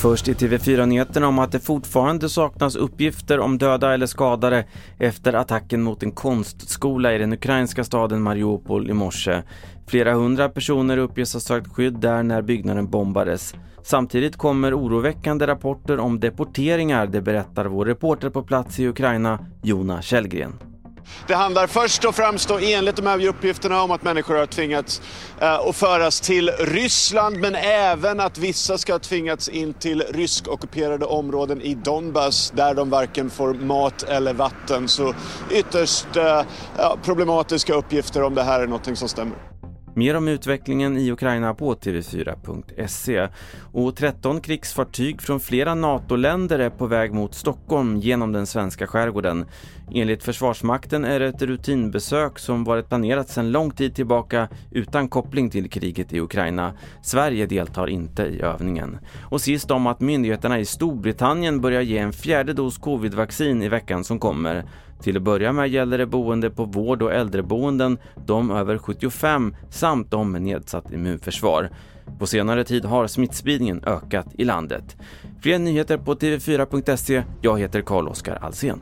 Först i TV4-nyheterna om att det fortfarande saknas uppgifter om döda eller skadade efter attacken mot en konstskola i den ukrainska staden Mariupol i morse. Flera hundra personer uppges ha sökt skydd där när byggnaden bombades. Samtidigt kommer oroväckande rapporter om deporteringar, det berättar vår reporter på plats i Ukraina, Jona Källgren. Det handlar först och främst då, enligt de här uppgifterna om att människor har tvingats eh, att föras till Ryssland men även att vissa ska ha tvingats in till ryskockuperade områden i Donbass där de varken får mat eller vatten. Så ytterst eh, problematiska uppgifter om det här är något som stämmer. Mer om utvecklingen i Ukraina på tv4.se. Och 13 krigsfartyg från flera NATO-länder är på väg mot Stockholm genom den svenska skärgården. Enligt Försvarsmakten är det ett rutinbesök som varit planerat sedan lång tid tillbaka utan koppling till kriget i Ukraina. Sverige deltar inte i övningen. Och sist om att myndigheterna i Storbritannien börjar ge en fjärde dos covidvaccin i veckan som kommer. Till att börja med gäller det boende på vård och äldreboenden, de över 75 samt de med nedsatt immunförsvar. På senare tid har smittspridningen ökat i landet. Fler nyheter på tv4.se. Jag heter Carl-Oskar Alsen.